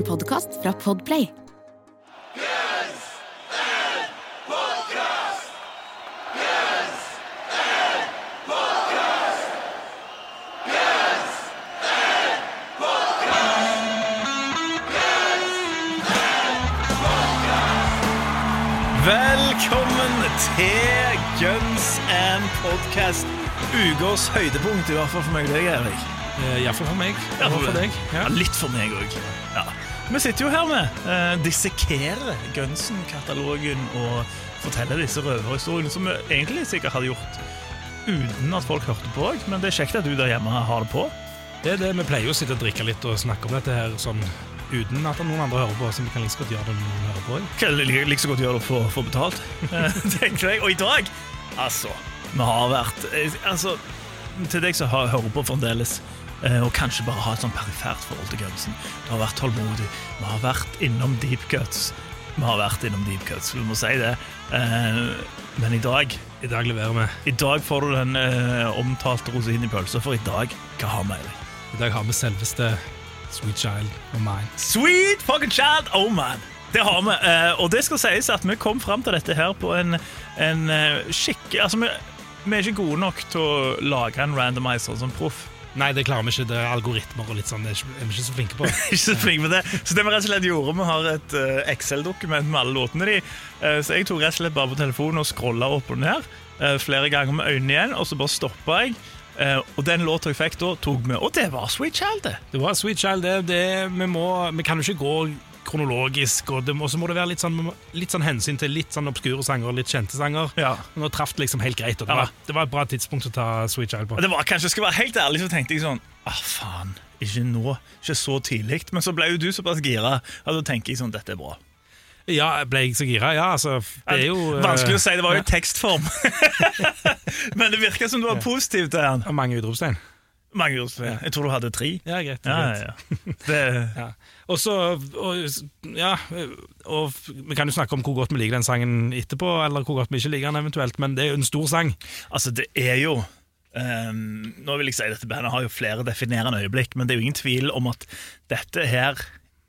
En podkast fra Podplay. Velkommen til Guns and Podcast. Ukas høydepunkt, i hvert fall for meg og deg, Erik. Iallfall for meg. Ja, for, for deg. Ja, litt for meg òg. Ja. Vi sitter jo her med uh, dissekerer Gunsen-katalogen og forteller disse røverhistoriene som vi egentlig sikkert hadde gjort uten at folk hørte på òg, men det er kjekt at du der hjemme har det på. Det er det vi pleier å sitte og drikke litt og snakke om dette her sånn uten at noen andre hører på, så vi kan like så godt gjøre det når noen hører på. Kan like, like så godt gjøre det for å få betalt, eh, tenker jeg. Og i dag, altså Vi har vært eh, Altså, til deg som hører på fremdeles, eh, og kanskje bare ha et sånn perifert forhold til Gunsen. Du har vært tålmodig. Vi har vært innom deep cuts. Vi har vært innom deep cuts, vi må si det. Eh, Men i dag I dag leverer vi. I dag får du den eh, omtalte rosinen i pølsa, for i dag Hva har vi? Eirik? I dag har vi selveste Sweet Child of Mine. Sweet fucking child, oh man Det har vi, eh, og det skal sies at vi kom frem til dette her på en, en eh, skikk... Altså, vi, vi er ikke gode nok til å lage en randomizer som proff. Nei, det klarer vi ikke. Det er algoritmer og litt sånn. Det er vi ikke så flinke på. Ikke så flinke med det. Så det vi rett og slett gjorde, vi har et eh, Excel-dokument med alle låtene de. Eh, så jeg tok rett og slett bare på telefonen og scrolla opp og ned eh, flere ganger med øynene igjen, og så bare stoppa jeg. Og den låta jeg fikk da, tok vi, og det var Sweet Child, det. Det var Sweet Child. Det, det, vi, må, vi kan jo ikke gå kronologisk, og det må- så må det være litt sånn, litt sånn hensyn til litt sånn obskure sanger og litt kjente sanger. Ja. Nå traff det liksom helt greit, og det, Ja. var, det var et bra tidspunkt å ta Sweet Child på. Det var kanskje, Skal være helt ærlig, så tenkte jeg sånn Ah, faen. Ikke nå. Ikke så tidlig. Men så ble jo du såpass gira at da tenker jeg sånn Dette er bra. Ja, ble jeg så gira? Ja, altså, det er jo eh, Vanskelig å si. Det var jo ja. tekstform. Men det virka som du var positiv til den. Og mange utropstegn. Mange det. Jeg tror du hadde tre. Ja, greit. ja, ja. Det, Ja. Og så Ja, og vi kan jo snakke om hvor godt vi liker den sangen etterpå, eller hvor godt vi ikke liker den eventuelt, men det er jo en stor sang. altså, det er jo um, Nå vil jeg si Dette bandet har jo flere definerende øyeblikk, men det er jo ingen tvil om at dette her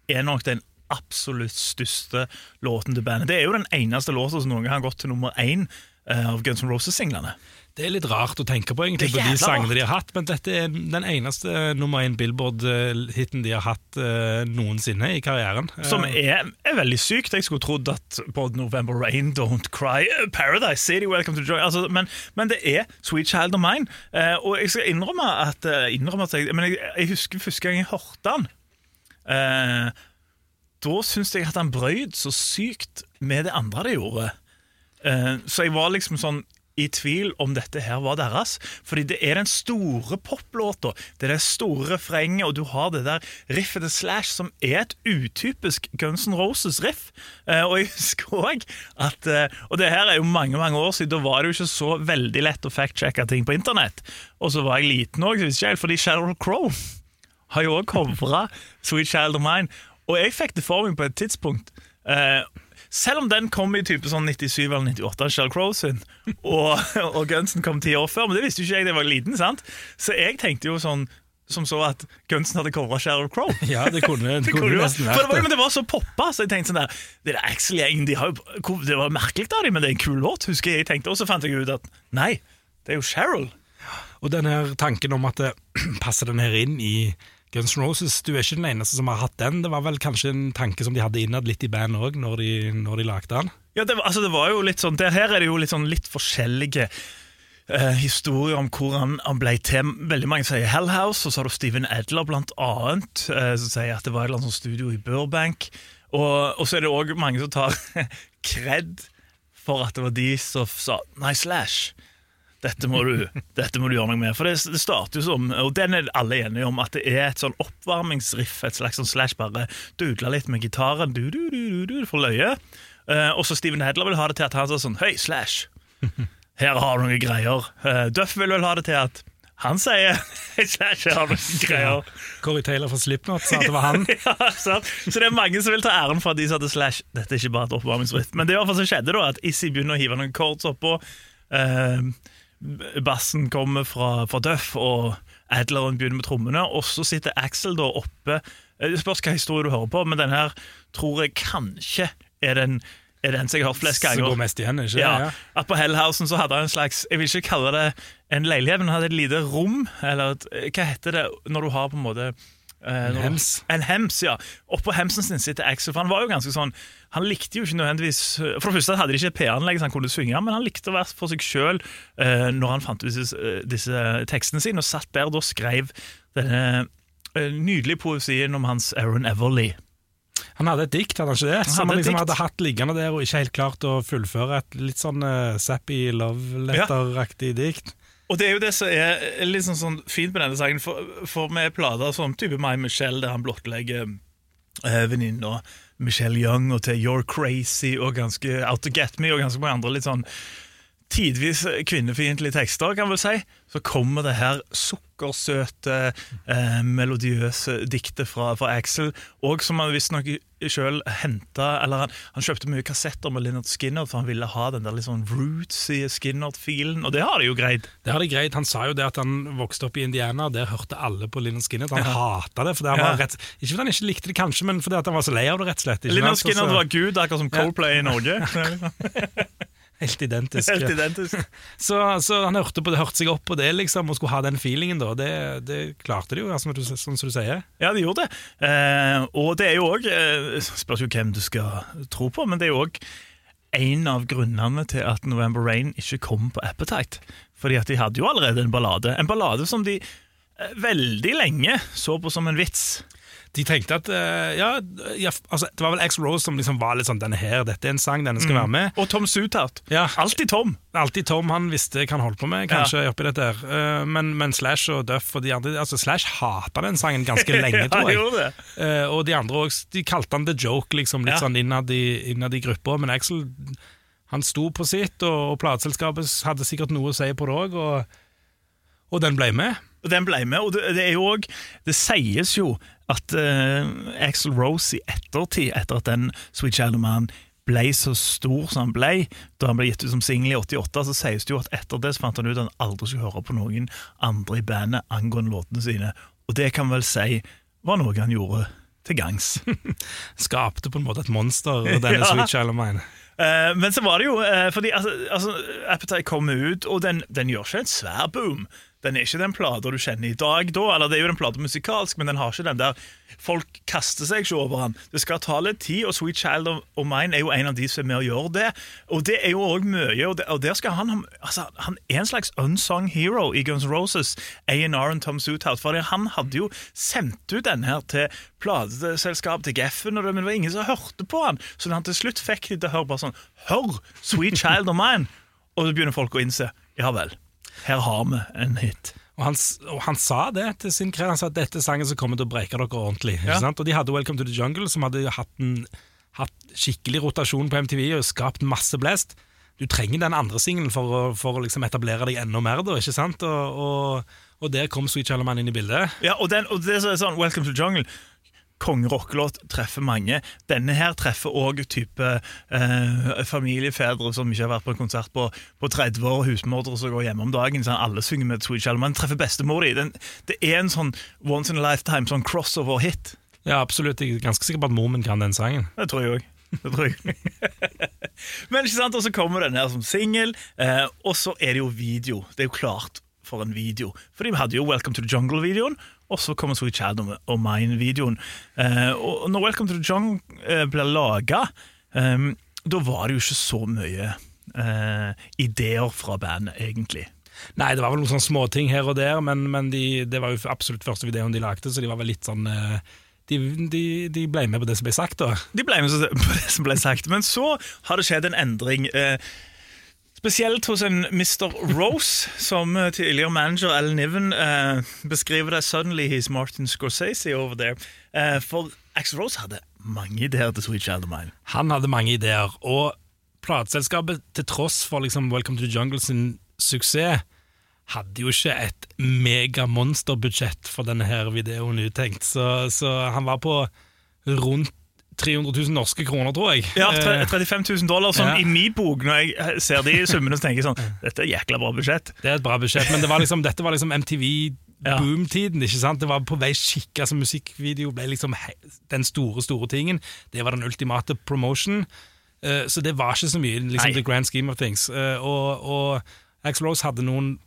er nok den absolutt største låten til bandet. Det er jo den eneste låta som noen gang har gått til nummer én uh, av Guns N' Roses-singlene. Det er litt rart å tenke på, egentlig, på de sangene de har hatt, men dette er den eneste nummer én Billboard-hiten de har hatt uh, noensinne i karrieren. Som Eh, er, er veldig sykt. Jeg skulle trodd at både November Rain, Don't Cry, eh, Paradise City, Welcome to Joy altså, men, men det er Sweet Child of Mine. Uh, og jeg skal innrømme at, uh, innrømme at jeg, Men jeg, jeg husker første gang jeg hørte den. Eh, da syntes jeg at han brøyt så sykt med det andre de gjorde. Eh, så jeg var liksom sånn i tvil om dette her var deres. Fordi det er den store poplåta. Det er det store refrenget, og du har det der riffet til Slash, som er et utypisk Guns N' Roses-riff. Eh, og jeg husker òg at eh, Og det her er jo mange mange år siden, da var det jo ikke så veldig lett å fact-sjekke ting på internett. Og så var jeg liten òg, fordi Shadow Crow har jo òg covra Sweet Child of Mine. Og jeg fikk det for meg på et tidspunkt. Eh, selv om den kom i type sånn 97 eller 98, Shell Crow sin, og, og Gunsen kom ti år før, men det visste jo ikke jeg da jeg var liten. sant? Så jeg tenkte jo sånn som så at Gunsen hadde covra Sheryl Crow. Ja, det kunne, det Det kunne kunne nesten for det, var, men det. det var så poppa, så jeg tenkte sånn der Det der Axel-gjengen, de har jo Det var merkelig av dem, men det er en kul låt, husker jeg. jeg tenkte, Og så fant jeg ut at nei, det er jo Sheryl. Og den her tanken om at det, passer den her inn i Guns Roses, du er ikke den eneste som har hatt den. Det var vel kanskje en tanke som de hadde innad litt i band òg, når, de- når de lagde den. Ja, det, altså, det var jo litt sånn der, Her er det jo litt sånn litt forskjellige eh, historier om hvor han, han ble til. Veldig mange sier Hell House, og så har du Steven Edler blant annet, eh, som sier at det var et eller annet sånt studio i Burbank. Og, og så er det òg mange som tar kred for at det var de som sa Nei, Slash. Dette må, du, dette må du gjøre noe med. For det, starter jo som, og den er alle enige om, at det er et sånn oppvarmingsriff, et slags sånn slash bare dudle litt med gitaren, du, du, du, du, du, for løye. Uh, og så Steven Hedler vil ha det til at han sier sånn Hei, Slash, her har du noen greier. Uh, Duff vil vel ha det til at han sier Hei, Slash, her har du noen greier. Corey Taylor fra Slipknot sa at det var han. ja, sant? Så det er mange som vil ta æren for at de sa til Slash Dette er ikke bare et oppvarmingsritt. Men det i hvert fall som skjedde, da at Issy begynner å hive noen chords oppå. Eh, bassen kommer fra, fra Duff, og Adleren begynner med trommene, og så sitter Axel da oppe eh, Det spørs hva historie du hører på, men den her tror jeg kanskje er den, er den som jeg har hørt flest Som ganger. går mest igjen, ikke Ja, ja. At på Hellhausen så hadde han en slags Jeg vil ikke kalle det en leilighet, men han hadde et lite rom. Eller et, hva heter det når du har på en måte eh, du- hems. En hems, ja. Oppå hemsen sin sitter Axel. For han var jo ganske sånn Han likte jo ikke nødvendigvis For det første hadde de ikke et P-anlegg så han kunne synge, men han likte å være for seg sjøl når han fant ut disse, eh, disse tekstene sine, og satt der og skrev denne eh, nydelige poesien om hans Aaron Everly. Han hadde et dikt, hadde han ikke det? Han Som han liksom hadde hatt liggende der og ikke helt klart å fullføre et litt sånn uh, sappy love letter-aktig dikt. Og det er jo det som er litt sånn, sånn fint med denne sangen, for, for med plater som type My Michelle, der han blottlegger eh, venninna Michelle Young og til You're Crazy og ganske Out to Get Me og ganske mange andre litt sånn tidvis kvinnefiendtlige tekster, kan vi si, så kommer det her sukkersøte, eh, melodiøse diktet fra, fra Axel, og som han visstnok sjøl henta Eller han, han kjøpte mye kassetter med Leonard Skinner, for han ville ha den der litt sånn rootsy Skinner-filen, og det har de jo greid. Det har de greit. Han sa jo det at han vokste opp i Indiana, og der hørte alle på Linnard Skinner. Han Ja. hata det. fordi han Ja. var rett, ikke fordi han ikke likte det, kanskje, men fordi at han var så lei av det, rett og slett. Linnard Skinner var gud, akkurat som Coldplay i Norge. Helt identisk. Helt identisk. Så, så han hørte, på det, hørte seg opp på det, liksom, og skulle ha den feelingen. da Det, det klarte de jo, som du, sånn som du sier. Ja, de gjorde det. Eh, og det er jo òg eh, Spørs jo hvem du skal tro på, men det er jo òg en av grunnene til at November Rain ikke kom på Appetite. Fordi at de hadde jo allerede en ballade. En ballade som de eh, veldig lenge så på som en vits. De tenkte at eh, ja, ja, altså, Det var vel X Rose som liksom var litt sånn Denne her, dette er en sang, denne skal være med. Og Tom Suthout. Ja, Alltid Tom. Alltid Tom han visste hva han holdt på med, kanskje, oppi dette her. Eh, men, men Slash og Duff og de andre altså Slash hata den sangen ganske lenge, ja, tror jeg. Eh, og de andre også, de kalte han The Joke, liksom, litt Ja. sånn innad i, innad i gruppa. Men Axel han sto på sitt, og, og plateselskapet hadde sikkert noe å si på det òg, og, og den ble med. Og Den ble med, og det, det er jo også, Det sies jo at uh, Axel Rose i ettertid, etter at den Sweet of Man ble så stor som han ble, da han ble gitt ut som singel i 88, så sies det jo at etter det så fant han ut at han aldri skulle høre på noen andre i bandet angående låtene sine. Og det kan vel si var noe han gjorde til gangs. Skapte på en måte et monster, denne Ja. Sweet Child of Mine. Eh, men så var det jo uh, Fordi altså, altså, Appetite kommer ut, og den, den gjør ikke en svær boom. Den er ikke den plata du kjenner i dag, da. Eller det er jo den plata musikalsk, men den har ikke den der Folk kaster seg ikke over den. Det skal ta litt tid, og Sweet Child of, Mine er jo en av de som er med å gjøre det. Og det er jo òg mye, og, det, og der skal han altså, Han er en slags unsung hero i Guns Roses, A&R og Tom Suthout. For han hadde jo sendt ut den her til plateselskap, til Geffen, og det, men det var ingen som hørte på han. Så da han til slutt fikk de til å høre bare sånn Hør, Sweet Child of Mine! Og så begynner folk å innse Ja vel, her har vi en hit. Og han, og han sa det til sin kred. Han sa at dette er sangen som kommer til å breke dere ordentlig. Ja. Og de hadde Welcome to the Jungle, som hadde hatt, en, hatt skikkelig rotasjon på MTV og skapt masse blest. Du trenger den andre singelen for, for å liksom etablere deg enda mer, da, ikke sant? Og, og, og der kom Sweet of inn i bildet. Ja, og, den, og det som er sånn Welcome to the Jungle Kongerockelåt treffer mange. Denne her treffer òg type eh, familiefedre som ikke har vært på en konsert på, på 30 år, husmordere som går hjemme om dagen. Sånn, alle synger med Sweet Child. Man treffer bestemor di. Den, det er en sånn once in a lifetime sånn crossover-hit. Ja, absolutt. Jeg er ganske sikker på at mor min kan den sangen. Det tror jeg òg. Det tror jeg. Men ikke sant, og så kommer den her som singel, eh, og så er det jo video. Det er jo klart for en video. For de hadde jo Welcome to the Jungle-videoen, og så kommer Sweet Shadow og Mine-videoen. Uh, og når Welcome to the Jungle uh, ble laga, um, da var det jo ikke så mye uh, ideer fra bandet, egentlig. Nei, det var vel noen sånne småting her og der, men, men de, det var jo absolutt første videoen de lagde, så de var vel litt sånn eh, de, de, de ble med på det som ble sagt, da. De ble med på det som ble sagt. Men så har det skjedd en endring. Eh, spesielt hos en Mr. Rose, som eh, tidligere manager Ellen Niven eh, beskriver det. Suddenly he's Martin Scorsese over there. Eh, for Axel Rose hadde mange ideer til Sweet Child of Mine. Han hadde mange ideer, og plateselskapet, til tross for liksom Welcome to Jungle sin suksess, hadde jo ikke et megamonsterbudsjett for denne her videoen uttenkt, så, så han var på rundt 300 000 norske kroner, tror jeg. Ja, Eh, 35 000 dollar, som Ja. i min bok, når jeg ser de summene, så tenker jeg sånn Dette er jækla bra budsjett. Det er et bra budsjett, men det var liksom, dette var liksom MTV Ja. boom-tiden. ikke sant? Det var på vei skikke, altså Musikkvideo ble liksom den store, store tingen. Det var den ultimate promotion. Uh, så det var ikke så mye liksom Nei. the grand scheme of things. Uh, og, og Axl Rose hadde noen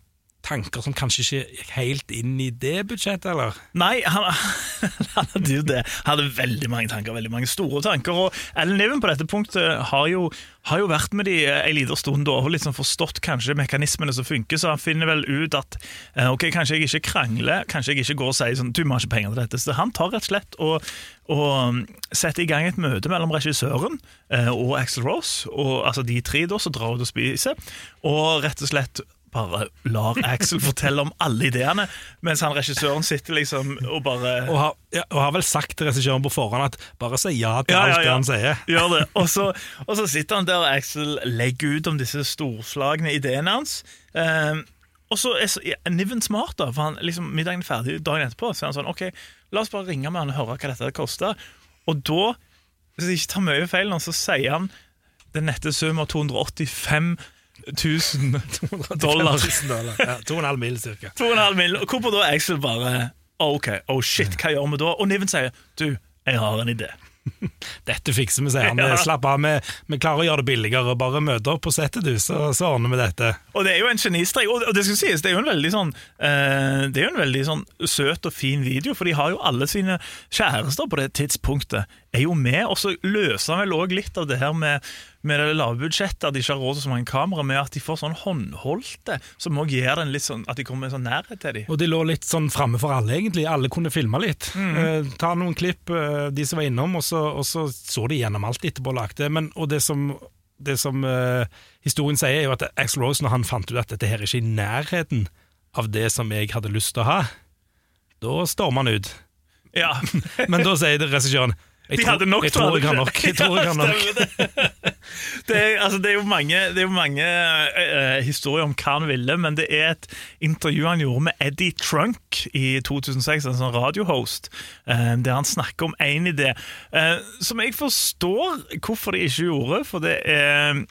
tanker som kanskje ikke gikk helt inn i det budsjettet, eller? Nei, han, han hadde jo det. Han hadde veldig mange tanker, veldig mange store tanker. Og Ellen Niven på dette punktet har jo, har jo vært med de en liten stund og liksom forstått kanskje mekanismene som funker, så han finner vel ut at eh, ok, kanskje jeg ikke krangler, kanskje jeg ikke går og sier sånn, du må ikke penger til dette. Så han tar rett og slett og, og um, setter i gang et møte mellom regissøren eh, og Axel Rose, og altså de tre da, som drar ut og spiser, og rett og slett bare lar Axel fortelle om alle ideene, mens han regissøren sitter liksom og bare Og har, ja, og har vel sagt til regissøren på forhånd at bare si ja til Ja, ja, alt ja. det han sier. Gjør det. Og så, og så sitter han der og Axel legger ut om disse storslagne ideene hans. Um, og så er så- er Niven smart, da, for han, liksom, middagen er ferdig dagen etterpå. Så er han sånn OK, la oss bare ringe med han og høre hva dette koster. Og da, hvis jeg ikke tar mye feil så sier han den nette sum av 285 000 dollar. 5000 dollar. Ja, 2,5 mil cirka. 2,5 mil. Og hvorpå da Axel bare OK, oh shit, hva gjør vi da? Og Niven sier du, jeg har en idé. Dette fikser vi, sier han. Ja. Slapp av, vi, vi klarer å gjøre det billigere. Bare møte opp på settet, du, så, så ordner vi dette. Og det er jo en genistrek, og det skal sies, det er jo en veldig sånn eh, Det er jo en veldig sånn søt og fin video, for de har jo alle sine kjærester på det tidspunktet er jo med, og så løser han vel òg litt av det her med, med det lave budsjettet, at de ikke har råd til så mange kamera, med at de får sånn håndholdte, som òg gjør den litt sånn at de kommer sånn nærhet til dem. Og de lå litt sånn framme for alle, egentlig. Alle kunne filme litt. Eh, ta noen klipp, eh, de som var innom, og så, og så så de gjennom alt etterpå og lagde. Men, og det som, det som eh, historien sier, er jo at Axl Rose, når han fant ut at dette her er ikke i nærheten av det som jeg hadde lyst til å ha, da stormer han ut. Ja, Men da sier regissøren jeg De hadde nok jeg tror jeg har nok. Jeg tror jeg har nok. Det. Er, altså, det er jo mange, det er jo mange uh, historier om hva han ville, men det er et intervju han gjorde med Eddie Trunk i 2006, en sånn radiohost, eh, der han snakker om én idé, uh, som jeg forstår hvorfor de ikke gjorde, for det er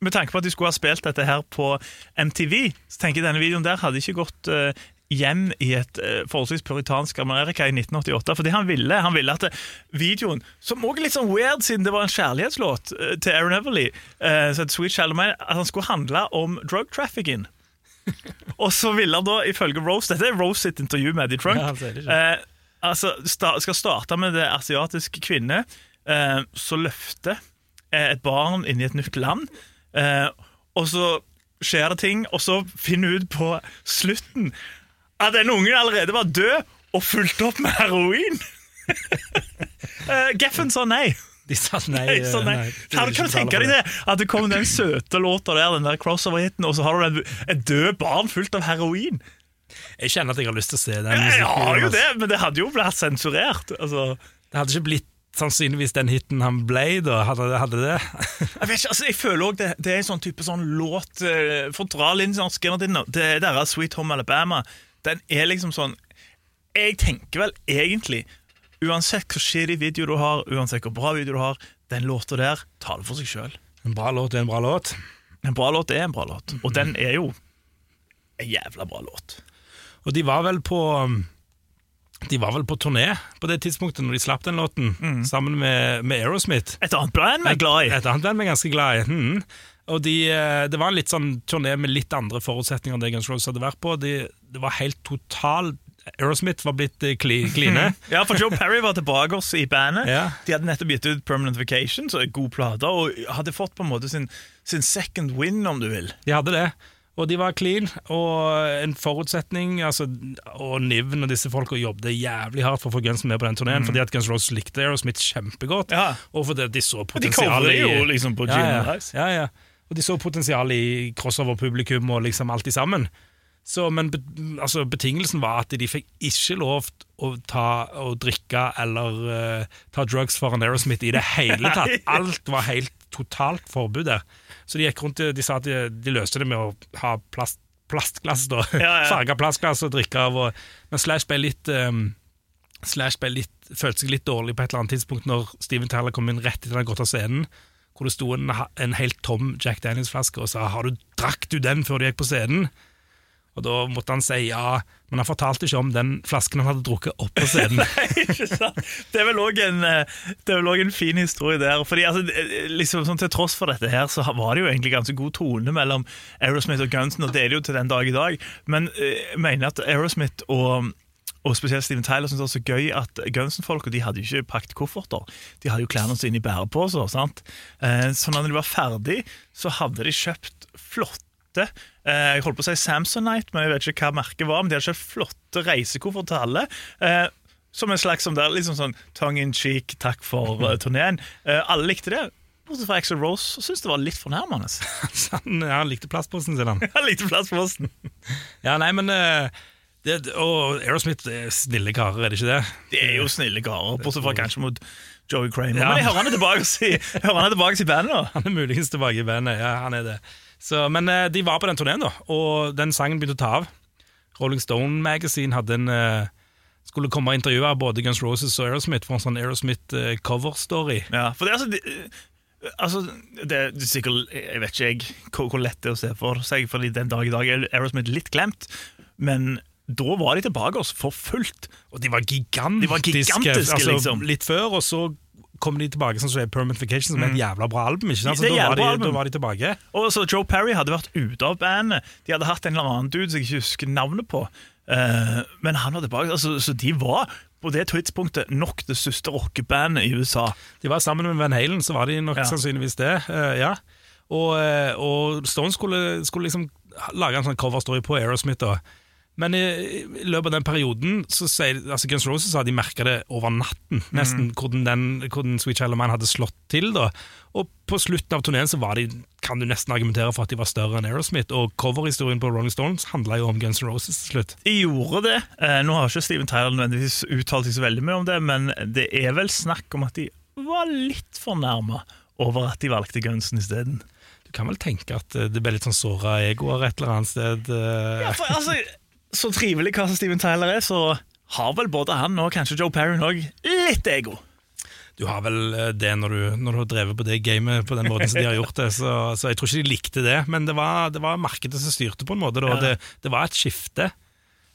med tanke på at de skulle ha spilt dette her på MTV, så tenker jeg denne videoen der hadde ikke gått eh, hjem i et eh, forholdsvis puritansk Amerika i 1988. Fordi han ville han ville at videoen, som også er litt sånn weird siden det var en kjærlighetslåt eh, til Aaron Everly, så et Sweet Child at han skulle handle om drug trafficking. Og så ville han da, ifølge Rose Dette er Rose sitt intervju med Eddie Trunk. Ja, eh, altså, sta, skal starte med det asiatiske kvinne eh, som løfter eh, et barn inn i et nytt land. Eh, og så skjer det ting, og så finner hun ut på slutten at den ungen allerede var død og fulgt opp med heroin. uh, Geffen sa nei. De sa nei. Nei, sa nei. nei, Kan du tenke deg det? At det kom den søte låta der, den der crossover-hiten, og så har du en, et død barn fullt av heroin. Jeg kjenner at jeg har lyst til å se den. Jeg har jo det, men det hadde jo blitt sensurert. Altså, Det hadde ikke blitt sannsynligvis den hiten han ble, da. Hadde, hadde det? jeg vet ikke, altså, jeg føler også det, det er en sånn type sånn låt For å dra sånn skinner Det er deres Sweet Home Alabama. Den er liksom sånn Jeg tenker vel egentlig Uansett hvor shitty video du har, uansett hvor bra video du har, den låta der taler for seg sjøl. En bra låt er en bra låt. En bra låt er en bra låt, og den er jo en jævla bra låt. Og de var vel på De var vel på turné på det tidspunktet når de slapp den låten, sammen med, med Aerosmith. Et annet band vi er glad i. Et annet band vi er ganske glad i. Mm. Og de, eh, Det var en litt sånn turné med litt andre forutsetninger enn det Guns Roses hadde vært på. De, det var helt total Aerosmith var blitt eh, kli, kline. Ja, for Joe Perry var tilbake også i bandet. Ja. De hadde nettopp gitt ut Permanent Vacation, så en god plate, og hadde fått på en måte sin, sin second win, om du vil. De hadde det. Og de var clean, og en forutsetning altså, Og Niven og disse folka jobbet jævlig hardt for å få Guns med på den turneen, fordi at Guns Roses likte Aerosmith kjempegodt, Ja. og fordi de så potensialet de jo liksom på ja, Gin ja, ja, ja. Og de så potensialet i crossover-publikum og liksom alt i sammen. Så, men be, altså, betingelsen var at de fikk ikke lov å ta og drikke eller uh, ta drugs foran Aerosmith i det hele tatt. Alt var helt totalt forbud der. Så de gikk rundt, de sa at de, de løste det med å ha plast, plastglass, da. Ja, ja. Farga plastglass og drikke av. Og, men Slash ble litt um, Slash ble litt, følte seg litt dårlig på et eller annet tidspunkt når Steven Tyler kom inn rett etter han hadde gått av scenen. Hvor det sto en, en helt tom Jack Daniels-flaske og sa 'Har du drakk du den før du gikk på scenen?' Og da måtte han si ja, men han fortalte ikke om den flasken han hadde drukket opp på scenen. Ikke sant? Det er vel òg en, eh, en fin historie der. Fordi altså, eh, liksom, sånn, Til tross for dette her, så var det jo egentlig ganske god tone mellom Aerosmith og Gunsen, og det er det jo til den dag i dag. Men eh, jeg mener at Aerosmith og og spesielt Steven Tyler syntes det var så gøy at Gunsen-folka hadde jo ikke pakket kofferter. De hadde jo klærne sine i bæreposer. sant? Så når de var ferdig, så hadde de kjøpt flotte eh, Jeg holdt på å si Samsonite, men jeg vet ikke hva merket var. Men de hadde kjøpt flotte reisekofferter til alle. eh, Som en slags som der, liksom sånn tongue in cheek, takk for uh, turneen. Eh, alle likte det. Bortsett fra Axel Rose, syntes det var litt fornærmende. Han, ja, han likte plastposen sin, han. Han likte plass. Ja, nei, men det, Og Aerosmith er snille karer, er det ikke det? De er jo snille karer, bortsett fra kanskje mot Joey Kramer. Ja. Men jeg hører han er tilbake i, hører han er tilbake i bandet nå. Han er muligens tilbake i bandet. Ja, han er det. Så, men eh, de var på den turneen, da, og den sangen begynte å ta av. Rolling Stone Magazine hadde en eh, skulle komme og intervjue både Guns Roses og Aerosmith for en sånn Aerosmith-cover-story. Ja, for det, er altså, De altså, det er sikkert Jeg vet ikke hvor, hvor lett det er å se for seg, Fordi den dag i dag er Aerosmith litt glemt. Men da var de tilbake oss for fullt. Og de var gigantiske. De var gigantiske, altså, liksom. Litt før, og så kom de tilbake sånn som er Permanent Vacation, som er et jævla bra album. ikke sant? Så Mm. Det da, var de, da var de tilbake. Og så Joe Perry hadde vært ute av bandet. De hadde hatt en eller annen dude som jeg ikke husker navnet på. Uh, men han var tilbake. Altså, så de var på det tidspunktet nok det største rockebandet i USA. De var sammen med Van Halen, så var de nok Ja. sannsynligvis det. Uh, ja. Og, eh, og Stone skulle, skulle liksom lage en sånn coverstory på Aerosmith. da. Men i, i løpet av den perioden så sier altså Guns Roses sa de merka det over natten, nesten, hvordan, den, hvordan Sweet Child of Mine hadde slått til. da. Og på slutten av turneen så var de, kan du nesten argumentere for at de var større enn Aerosmith. Og coverhistorien på Rolling Stones handla jo om Guns Roses til slutt. De gjorde det. Eh, nå har ikke Steven Tyler nødvendigvis uttalt seg så veldig mye om det, men det er vel snakk om at de var litt fornærma over at de valgte Gunsen isteden. Du kan vel tenke at eh, det ble litt sånn såra egoer et eller annet sted. eh. Ja, for altså, så trivelig hva Steven Tyler er, så har vel både han og kanskje Joe Perry òg litt ego. Du har vel eh, det når du, når du har drevet på det gamet på den måten som de har gjort det, så, så jeg tror ikke de likte det. Men det var, det var markedet som styrte på en måte. Ja. Det, det var et skifte.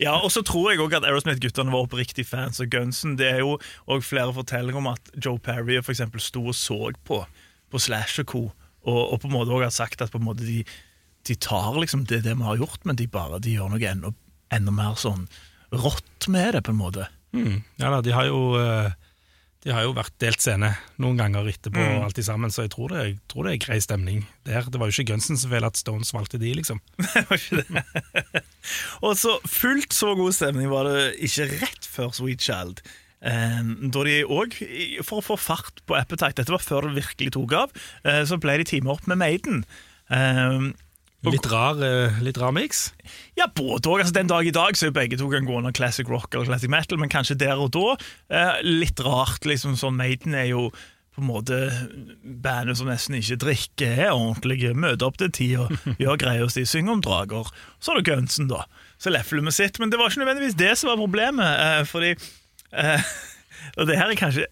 Ja, og så tror jeg også at Aerosmith-guttene var oppriktig fans av Gunsen. Det er jo òg flere fortellinger om at Joe Perry for eksempel sto og så på på Slash og Co. Og, og på en måte også har sagt at på en måte de, de tar liksom det, det vi har gjort, men de bare de gjør noe enda, enda mer sånn rått med det, på en måte. Mm. Ja da, de har jo eh, De har jo vært delt scene noen ganger etterpå, Mm. alt sammen, så jeg tror, det, jeg tror det er grei stemning der. Det var jo ikke Gunsen som ville at Stones valgte de, liksom. Det var ikke det. og så fullt så god stemning var det ikke rett før Sweet Child. Eh, da de òg, for å få fart på Appetite, dette var før det virkelig tok av, eh, så ble de teamet opp med Maiden. Litt rar, eh, litt rar mix. ja, både og. Altså, den dag i dag så er begge to kan gå under classic rock eller classic metal, men kanskje der og da eh, litt rart. liksom sånn Maiden er jo på en måte bandet som nesten ikke drikker, er ordentlige, møter opp til tid og gjør greier si, synger om drager. Så er det Gunsen, da. Så lefler med sitt. Men det var ikke nødvendigvis det som var problemet, eh, fordi eh, Og det her er kanskje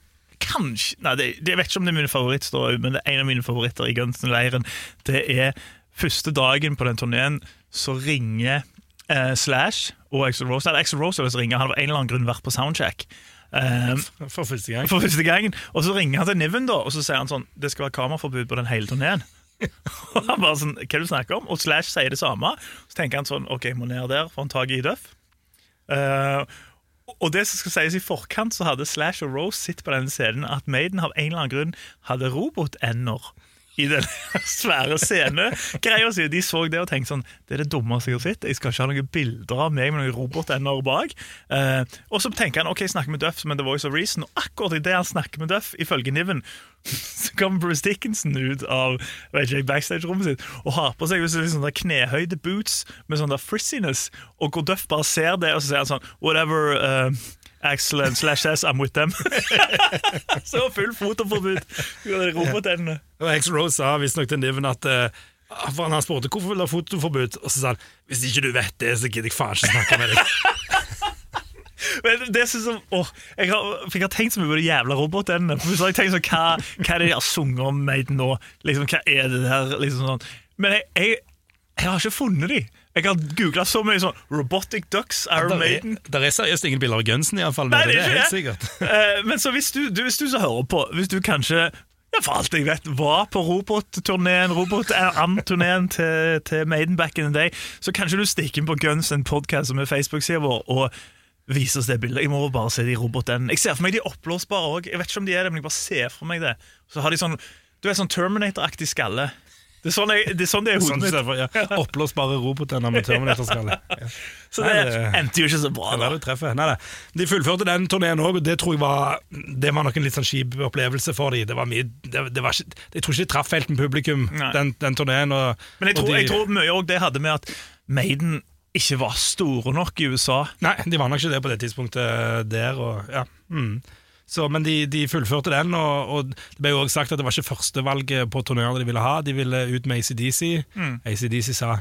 Kanskje Nei, det, det, jeg vet ikke om det er min favorittstory, men det er en av mine favoritter i Gunsen-leiren. Det er første dagen på den turneen, så ringer eh, Slash og Axel Rose Eller Axel Rose som ringer, han har en eller annen grunn vært på soundcheck. Um, For første gang. for første gangen Og så ringer han til Niven, da og så sier han sånn Det skal være kameraforbud på den hele turneen. og han bare sånn Hva er det du snakker om? Og Slash sier det samme. Så tenker han sånn OK, jeg må ned der, får han tak i Duff. Uh, og det som skal sies i forkant, så hadde Slash og Rose sett på denne scenen at Maiden av en eller annen grunn hadde robotender i den svære scenen. Greier å si. De så det og tenkte sånn Det er det dummeste jeg har sett. Jeg skal ikke ha noen bilder av meg med noen robotender bak. Eh, og så tenker han ok, jeg snakker med Duff som er The Voice of Reason. Og akkurat idet han snakker med Duff, ifølge Niven, så kommer Bruce Dickinson ut av backstage-rommet sitt og har på seg sånne knehøyde boots med sånn der frissiness. Og hvor Duff bare ser det, og så sier han sånn Whatever. Uh, Excellent slash S, I'm with them. så full fotoforbud. Robotendene. Og X-Rose sa visstnok til Niven at eh, for Han spurte hvorfor vil du ha fotoforbud, og så sa han hvis ikke du vet det, så gidder jeg faen ikke snakke med deg. Men det synes jeg, åh, jeg, har, for jeg har tenkt så mye på de jævla robotendene. For så har jeg tenkt sånn, hva, hva er det de har sunget om nå? Liksom, hva er det der? Liksom sånn. Men jeg, jeg, jeg har ikke funnet de. Jeg har googla så mye sånn Robotic Ducks, Iron Maiden. er, der er seriøst ingen bilder av gunsen, iallfall. Nei, Det, det er det helt sikkert. Eh, men så hvis du, du, hvis du så hører på, hvis du kanskje ja, for alt jeg vet, var på robotturneen robot-turneen til, til Maiden back in the day, så kanskje du stikker inn på Guns and Podcast som er Facebook-sida vår, og viser oss det bildet. Jeg må bare se de robotene. Jeg ser for meg de oppblåsbare òg. Jeg vet ikke om de er det, men jeg bare ser for meg det. Så har de sånn Du er sånn Terminator-aktig skalle. Det er sånn, jeg, det er sånn det er Sånn hodet mitt. istedenfor, ja. Oppblåsbare roboter med Terminator-skalle. Ja. Så Nei, det det- endte jo ikke så bra. Da det. Nei, nei. De fullførte den turneen òg, og det tror jeg var Det var nok en litt sånn kjip opplevelse for dem. Det var mye, det, det var ikke, jeg tror ikke de traff helt med publikum, Nei. den, den turneen. Men jeg tror, de, jeg tror mye òg det hadde med at Maiden ikke var store nok i USA. Nei, de var nok ikke det på det tidspunktet der. Og, ja. mm. Så, men de, de fullførte den, og, og det ble jo også sagt at det var ikke førstevalget på turneen de ville ha. De ville ut med ACDC. ACDC sa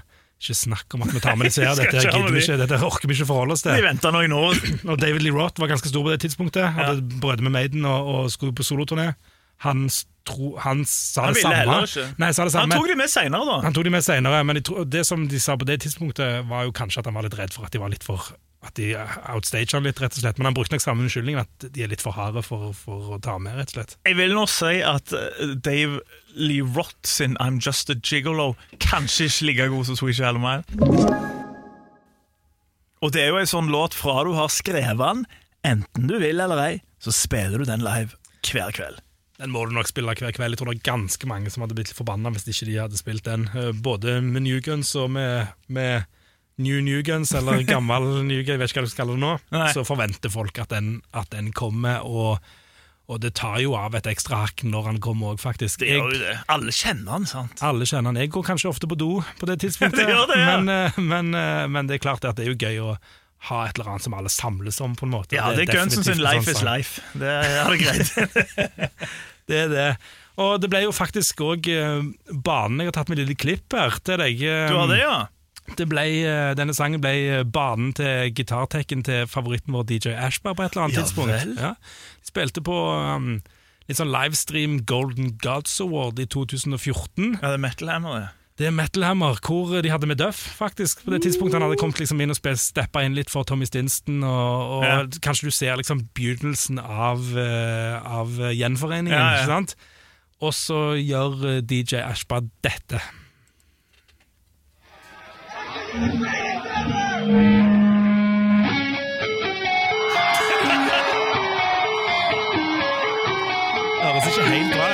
ikke snakk om at vi tar med disse her, dette, gidder vi ikke, dette orker vi ikke forholde oss De til. venta noen år. Og David Lee Roth var ganske stor på det tidspunktet. Hadde brødre med Maiden og, og skulle på soloturné. Han, tro, han sa Han det samme. Nei, sa det Han samme. tok de med seinere, da. Han tok de med senere, men tror, det som de sa på det tidspunktet, var jo kanskje at han var litt redd for at de var litt for at de outstager han litt, rett og slett. Men han brukte nok samme unnskyldning, at de er litt for harde for, for å ta med, rett og slett. Jeg vil nå si at eh, Dave Lee Roth sin I'm Just a Gigolo kanskje ikke like god som Sweet Child of Og det er jo en sånn låt fra du har skrevet den, enten du vil eller ei, så spiller du den live hver kveld. Den må du nok spille hver kveld. Jeg tror det er ganske mange som hadde blitt litt forbanna hvis ikke de hadde spilt den. Eh, Både med New Guns og med, med New New Guns, eller gammel New Guns, jeg vet ikke hva du skal kalle det nå. Nei. Så forventer folk at den, at den kommer, og, og det tar jo av et ekstra hakk når han kommer òg, faktisk. Det gjør jo det. Alle kjenner han, sant? Alle kjenner han. Jeg går kanskje ofte på do på det tidspunktet, Det det, ja. men, eh, men, eh, men det er klart at det er jo gøy å ha et eller annet som alle samles om, på en måte. Ja, det er Gunsen sin Life sånn is. Life. Det er det greit. Det er det. Og det ble jo faktisk òg banen Jeg har tatt med lite klipp her til deg. eh, Du har det, ja? det ble, eh, denne sangen ble eh, banen til gitartekken til favoritten vår DJ Ashbar på et eller annet Ja tidspunkt. vel. Ja. Spilte på um, litt sånn livestream Golden Gods Award i 2014. Ja, det er Metal Hammer, det. Det er Metal Hammer, hvor de hadde med Duff, faktisk. På det tidspunktet han hadde kommet liksom inn og steppa inn litt for Tommy Stinston, og, og Ja. kanskje du ser liksom begynnelsen av, eh, av gjenforeningen, Ja, ja. ikke sant? Og så gjør eh, DJ Ashba dette. Høres ikke helt bra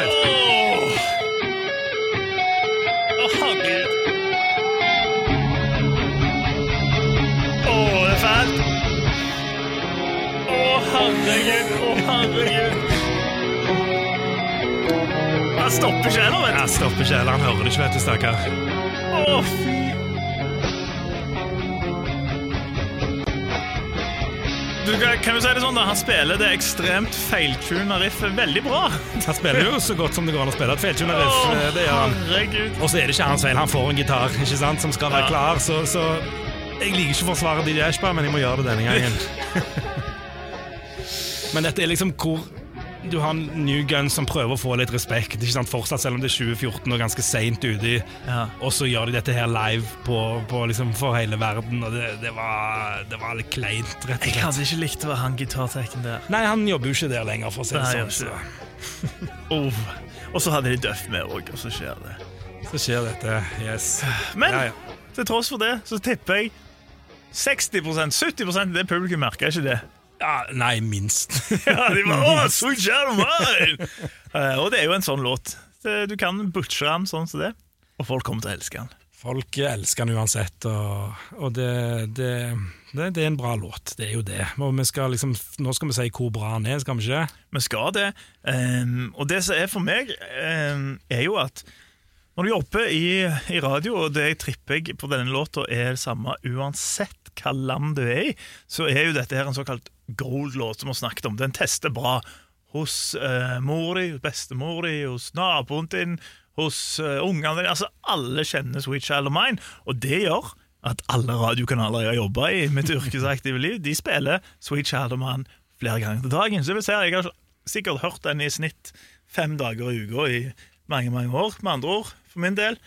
herregud. Å, herregud. Han stopper ikke heller, vet du. Jeg stopper ikke heller, han hører det ikke, vet du, stakkar. du. Å, fy. Du, kan vi si det sånn da, Han spiller det ekstremt feiltuna riffet veldig bra. Han spiller jo så godt som det går an å spille et feiltuna riff. Eh, Det gjør han. herregud. Og så er det ikke hans feil, han får en gitar ikke sant, som skal være Ja. klar, så, så jeg liker ikke å forsvare DJ Ashbar, men jeg må gjøre det denne gangen. men dette er liksom hvor du har en New Gun som prøver å få litt respekt, ikke sant, fortsatt selv om det er 2014 og ganske seint uti. Ja. og så gjør de dette her live på, på liksom for hele verden, og det, det, var, det var litt kleint, rett og Jeg hadde ikke likt å være han gitartekken der. Nei, han jobber jo ikke der lenger, for å si det sånn. Så, Oh. Og så hadde de Duff med òg, og så skjer det. så skjer dette, yes. Men Ja, ja. til tross for det, så tipper jeg 60% 70 av det publikum merker ikke det. Ja, nei, minst. Ja, de bare, Åh, so mine! Eh, og det er jo en sånn låt. Du kan butche den sånn som det, og folk kommer til å elske den. Folk elsker den uansett, og, og det, det, det, det er en bra låt. Det er jo det. Og skal liksom, nå skal vi si hvor bra den er, skal vi ikke? Vi skal det. Um, og det som er for meg, um, er jo at når du jobber i, i radio, og det jeg tripper jeg på denne låta er det samme uansett hva land du er i, så er jo dette her en såkalt gold-låt som vi har snakket om. Den tester bra hos uh, mor di, bestemor di, hos naboen din, hos uh, ungene dine. Altså, alle kjenner Sweet Child of Mine, og det gjør at alle radiokanaler jeg har jobba i mitt yrkesaktive liv, de spiller Sweet Child of Mine flere ganger til dagen. Så jeg, vil si, jeg har sikkert hørt den i snitt fem dager i uka i mange, mange år, med andre ord, for min del.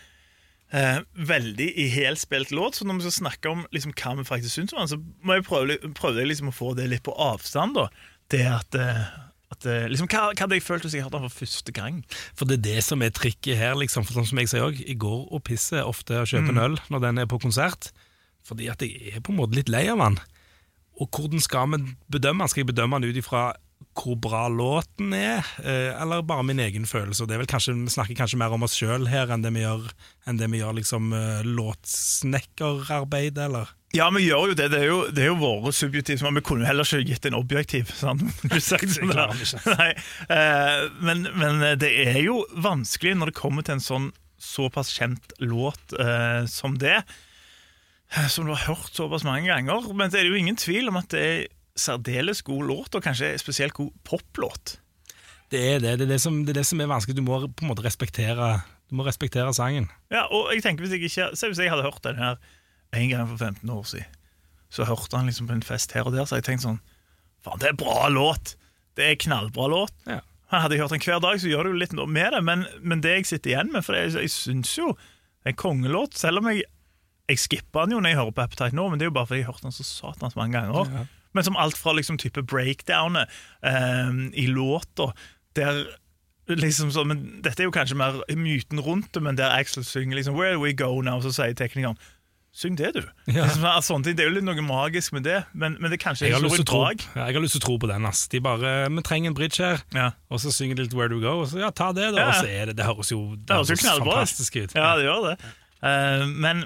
Eh, veldig i helspilt låt. Så når vi skal snakke om liksom, hva vi faktisk syns om den, så må jeg prøve, prøve liksom, å få det litt på avstand. da Det at, eh, at eh, liksom, hva, hva hadde jeg følt hvis jeg hørte den for første gang? For det er det som er trikket her, liksom. For sånn som jeg sier òg, jeg går og pisser ofte og kjøper Mm. en øl når den er på konsert, fordi at jeg er på en måte litt lei av den. Og hvordan skal vi bedømme den? Skal jeg bedømme den ut ifra hvor bra låten er, eh, eller bare min egen følelse? Og det er vel kanskje, Vi snakker kanskje mer om oss sjøl her enn det vi gjør, det vi gjør liksom eh, låtsnekkerarbeid, eller? Ja, vi gjør jo det. Det er jo, det er jo våre subjektive Vi kunne jo heller ikke gitt en objektiv. Sant? Sagt sånn eh, men, men det er jo vanskelig når det kommer til en sånn såpass kjent låt eh, som det, som du har hørt såpass mange ganger. Men det er jo ingen tvil om at det er særdeles god låt, og kanskje spesielt god poplåt. Det er det. Det er det, som, det er det som er vanskelig. Du må på en måte respektere, du må respektere sangen. Ja, og jeg tenker hvis jeg ikke Se hvis jeg hadde hørt den her en gang for 15 år siden, så hørte han liksom på en fest her og der, så jeg tenkte sånn Faen, det er bra låt! Det er knallbra låt. Ja. Han hadde jeg hørt den hver dag, så gjør det jo litt noe med det, men, men det jeg sitter igjen med For jeg, jeg syns jo det er en kongelåt, selv om jeg Jeg skipper den jo når jeg hører på Appetite nå, men det er jo bare fordi jeg har hørt den så satans mange ganger. Ja. Men som alt fra liksom type breakdownet eh, i låta, der liksom så, men Dette er jo kanskje mer myten rundt det, men der Axel synger liksom 'Where we go now?' så sier teknikeren Syng det, du. Ja. Liksom, altså, det er jo litt noe magisk med det, men, men det er kanskje Jeg har, ikke lyst til å tro, drag. ja, jeg har lyst til å tro på den. ass. De bare, Vi trenger en bridge her, Ja. og så synger de litt Where Do We Go, og så ja, ta det, da. Ja. Og så er det, det høres jo, det Det høres jo fantastisk ut. Ja, det gjør det. Uh, men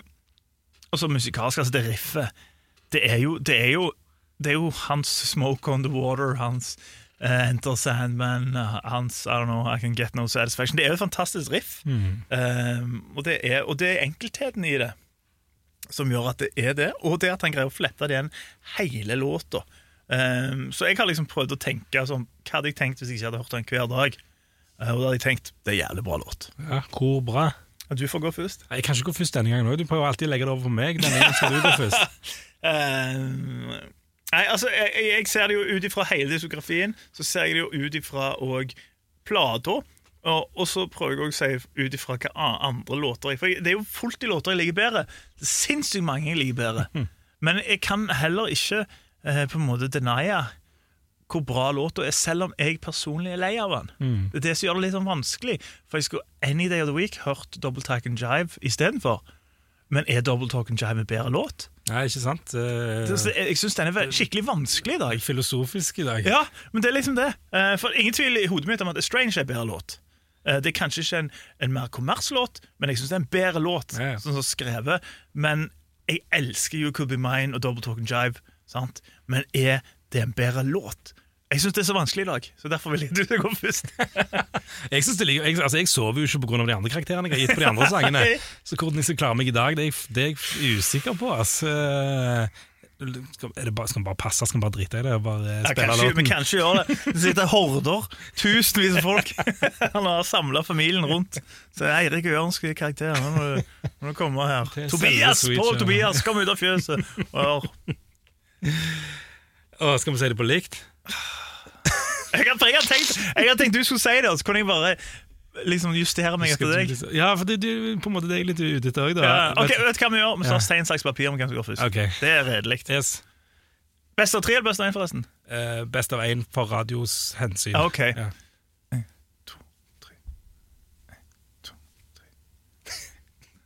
også musikalsk, altså det riffet Det er jo, det er jo, det er jo hans Smoke on the Water, hans uh, Enter Sandman, eh, hans I don't know, I Can Get No Satisfaction. Det er jo et fantastisk riff. Mm. Eh, og, det er, og det er enkeltheten i det som gjør at det er det, og det at han greier å flette det igjen hele låta. Um, så jeg har liksom prøvd å tenke sånn Hva hadde jeg tenkt hvis jeg ikke hadde hørt den hver dag? Uh, og da hadde jeg tenkt det er jævlig bra låt. Ja, hvor bra. Du får gå først. Jeg kan ikke gå først denne gangen òg. Du prøver alltid å legge det over på meg. Denne gangen skal du gå først. Eh, nei, altså, jeg, jeg- ser det jo ut ifra hele diskografien, så ser jeg det jo ut ifra og plata. Og, og så prøver jeg å si ut ifra hva andre låter jeg For jeg- det er jo fullt i låter jeg liker bedre. Det er sinnssykt mange jeg liker bedre. Men jeg kan heller ikke eh, på en måte denie hvor bra låta er, selv om jeg personlig er lei av den. Det er det som gjør det litt sånn vanskelig. For jeg skulle any day of the week hørt Double Talk and Jive istedenfor. Men er Double Talk and Jive en bedre låt? Nei, ikke sant? Uh, jeg syns den er skikkelig vanskelig i dag. Filosofisk i dag. Ja, men det er liksom det. Uh, For ingen tvil i hodet mitt om at Strange er en bedre låt. Uh, Det er kanskje ikke en, en mer kommerslåt, men jeg syns det er en bedre låt. Ja. Sånn som skrevet Men jeg elsker You Could Be Mine og Double Talk and Jive. Sant? Men er det en bedre låt? Jeg syns det er så vanskelig i dag, så derfor vil jeg du skal gå først. Jeg, synes det jeg, altså, jeg sover jo ikke pga. de andre karakterene jeg har gitt på de andre sangene. Så hvordan jeg skal klare meg i dag, det er det er jeg usikker på. Altså. Skal, det bare, skal vi bare passe? Skal vi bare drite i det? og Bare Ja, spille kanskje, vi kan ikke gjøre det. Det sitter horder, tusenvis av folk. Han har samla familien rundt. Så Eirik og Jørn skal gi karakter. Nå må du, må du komme her. Er Tobias! Pål. Tobias, kom ut av fjøset! Og og, skal vi si det på likt? Jeg har, jeg, har tenkt, jeg har tenkt du skulle si det, så kunne jeg bare liksom justere meg etter deg. Ja, for det, du, på en måte det er jeg litt ute etter òg, da. Ja, ok, Vet du hva vi gjør? Vi Ja. tar stein, saks, papir om hvem som går først. Okay. Det er redelig. Yes. Best av tre eller best av én, forresten? Uh, best av én for radios hensyn. Ja, ok. Ja.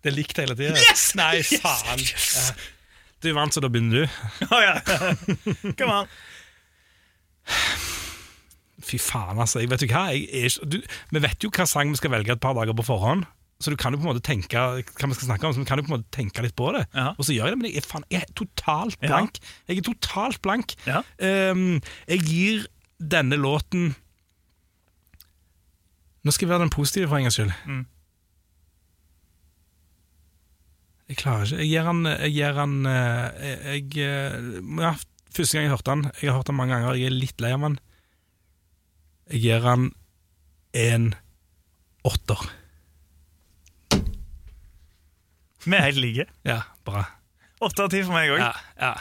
Det er likt hele tida. Yes! Nei, faen. Yes! Yes! Du vant, så da begynner du. Å ja. Kom an. Fy faen, altså. Jeg vet jo hva jeg er, du, Vi vet jo hva sang vi skal velge et par dager på forhånd. Så du kan jo på en måte tenke hva vi skal snakke om, så du kan jo på en måte tenke litt på det. Ja. Og så gjør jeg det, men jeg er, faen, jeg er totalt Ja. blank. Jeg er totalt blank. Ja. Um, jeg gir denne låten Nå skal jeg være den positive for en gangs skyld. Mm. Jeg klarer ikke. Jeg gir han, jeg gir han jeg, jeg, jeg, ja, Første gang jeg hørte han Jeg har hørt han mange ganger, jeg er litt lei av han. Jeg gir han en åtter. Vi er helt like. Ja, bra. Åtte av ti for meg òg. Ja, ja.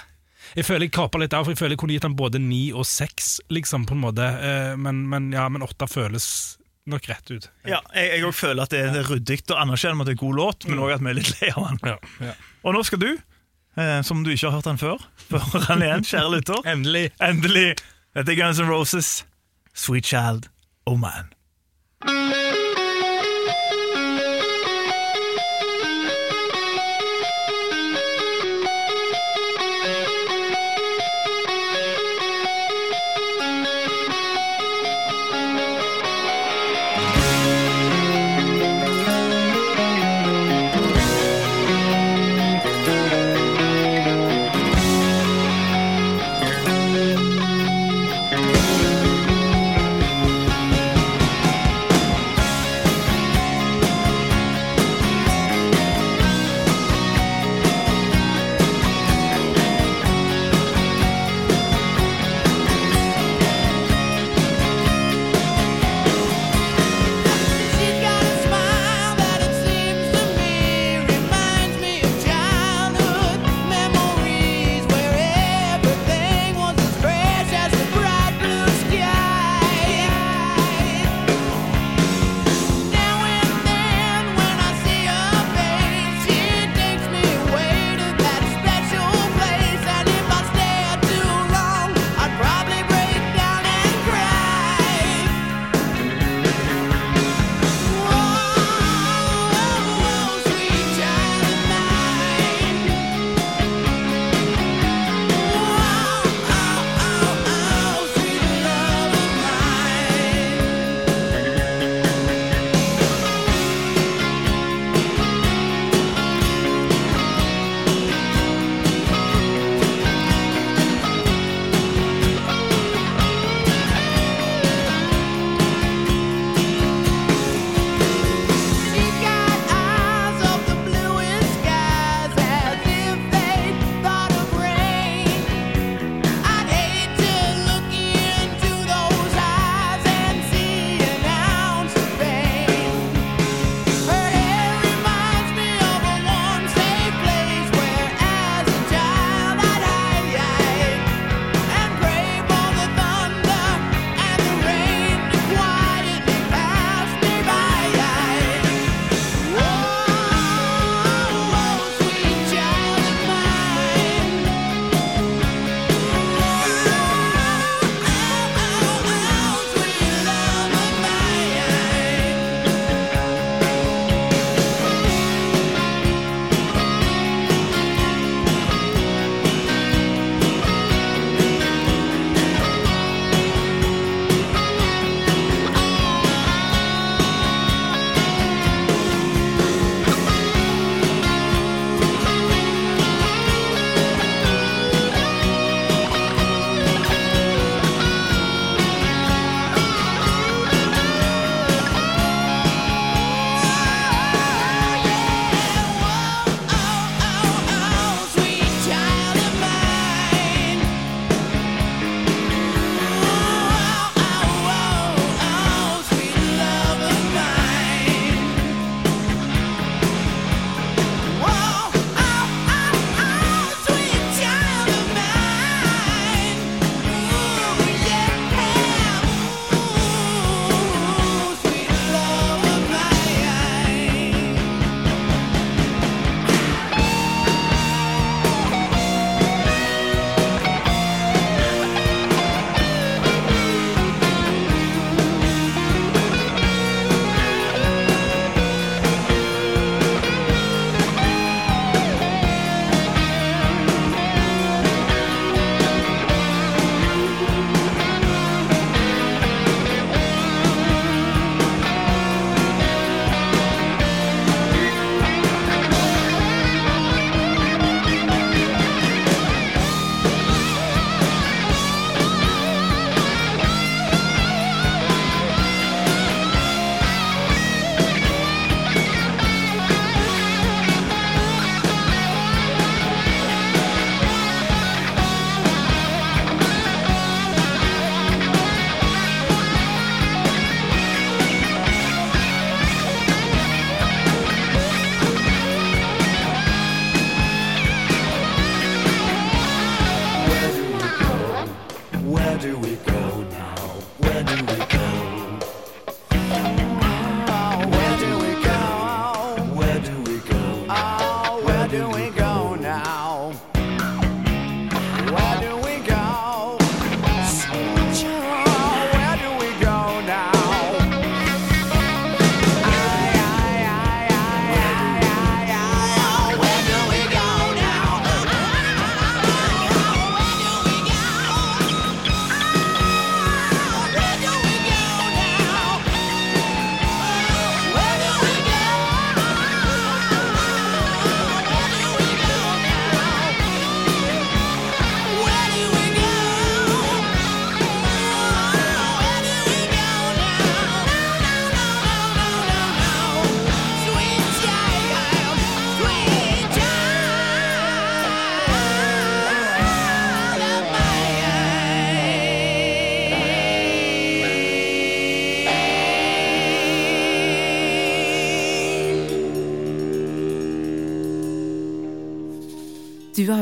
Jeg føler jeg kapa litt av, for jeg føler jeg kunne gitt han både ni og seks, liksom, på en måte. Eh, Men, men, ja, men åtte føles nok rett ut. Ja, jeg, jeg også føler at det er ryddig å anerkjenne at det er en god låt, men òg at vi er litt lei av den. Ja, ja. Og nå skal du, eh, som du ikke har hørt den før, Før han igjen, kjære lytter. Endelig. Endelig. Dette er Guns N' Roses, Sweet Child, Oh Man.